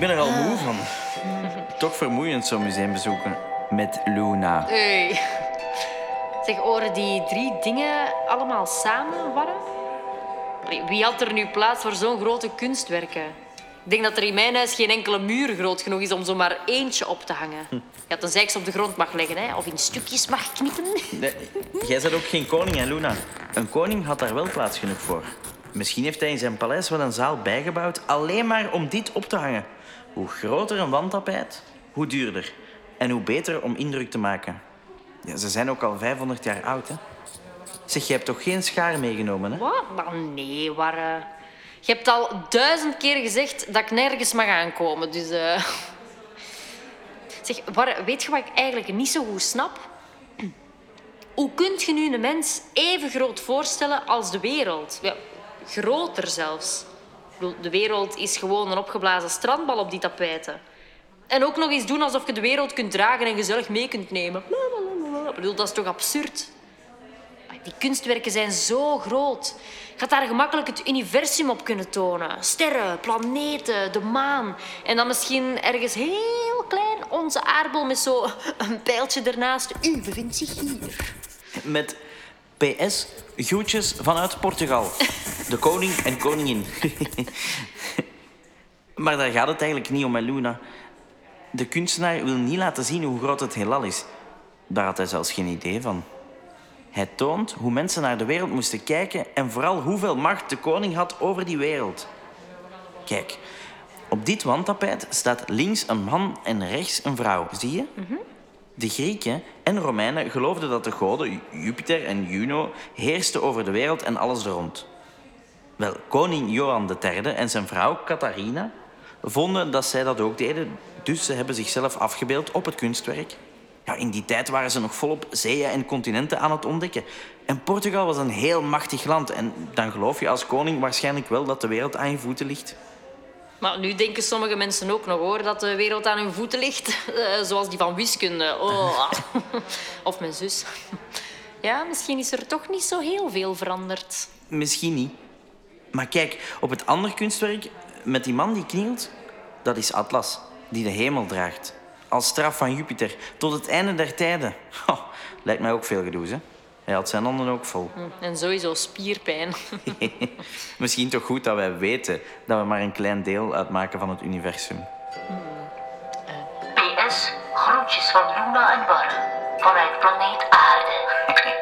ben er al moe van. Toch vermoeiend zo'n museum bezoeken met Luna. Hey. Zeg, horen die drie dingen allemaal samen, Wie had er nu plaats voor zo'n grote kunstwerken? Ik denk dat er in mijn huis geen enkele muur groot genoeg is om zomaar eentje op te hangen. Ja, tenzij ik ze op de grond mag leggen hè, of in stukjes mag knippen. Nee, jij bent ook geen koning, hè, Luna? Een koning had daar wel plaats genoeg voor. Misschien heeft hij in zijn paleis wel een zaal bijgebouwd alleen maar om dit op te hangen. Hoe groter een wandtapijt, hoe duurder. En hoe beter om indruk te maken. Ja, ze zijn ook al 500 jaar oud, hè? Zeg, je hebt toch geen schaar meegenomen, hè? Wat? Nee, Warren. Je hebt al duizend keer gezegd dat ik nergens mag aankomen, dus... eh. Zeg, Warren, weet je wat ik eigenlijk niet zo goed snap? Hoe kunt je nu een mens even groot voorstellen als de wereld? Groter zelfs. De wereld is gewoon een opgeblazen strandbal op die tapijten. En ook nog eens doen alsof je de wereld kunt dragen en gezellig mee kunt nemen. Ik bedoel, dat is toch absurd? Die kunstwerken zijn zo groot. Je had daar gemakkelijk het universum op kunnen tonen. Sterren, planeten, de maan. En dan misschien ergens heel klein onze aardbol met zo een pijltje ernaast. U bevindt zich hier. Met PS, groetjes vanuit Portugal. De koning en koningin. maar daar gaat het eigenlijk niet om, hè, Luna. De kunstenaar wil niet laten zien hoe groot het heelal is. Daar had hij zelfs geen idee van. Hij toont hoe mensen naar de wereld moesten kijken en vooral hoeveel macht de koning had over die wereld. Kijk, op dit wandtapijt staat links een man en rechts een vrouw. Zie je? De Grieken en Romeinen geloofden dat de goden Jupiter en Juno heersten over de wereld en alles er rond. Wel, koning Johan III en zijn vrouw Catharina vonden dat zij dat ook deden, dus ze hebben zichzelf afgebeeld op het kunstwerk. Ja, in die tijd waren ze nog volop zeeën en continenten aan het ontdekken. En Portugal was een heel machtig land en dan geloof je als koning waarschijnlijk wel dat de wereld aan je voeten ligt. Maar nu denken sommige mensen ook nog hoor dat de wereld aan hun voeten ligt. Eh, zoals die van wiskunde. Oh. Of mijn zus. Ja, misschien is er toch niet zo heel veel veranderd. Misschien niet. Maar kijk, op het andere kunstwerk met die man die knielt, dat is Atlas, die de hemel draagt. Als straf van Jupiter, tot het einde der tijden. Lijkt mij ook veel gedoe, hè? Hij had zijn handen ook vol. Hm, En sowieso spierpijn. Misschien toch goed dat wij weten dat we maar een klein deel uitmaken van het universum. PS, groetjes van Luna en Barre. Vanuit planeet